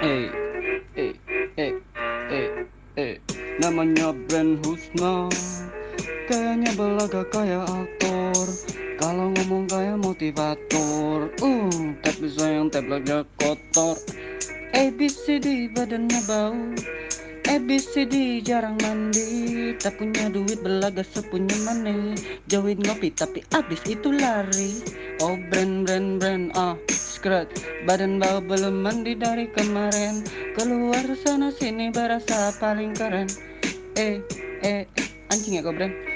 Eh, eh, eh, eh, eh, namanya brand Husna. Kayaknya belaga kayak aktor. Kalau ngomong kayak motivator. Uh, tapi sayang tabletnya kotor. ABCD badannya bau. ABCD jarang mandi. Tak punya duit belaga sepunya money. Jauhin ngopi tapi abis itu lari. Oh brand brand brand ah skrat Badan bau belum mandi dari kemarin. Keluar sana sini berasa paling keren. Eh eh anjing ya kau brand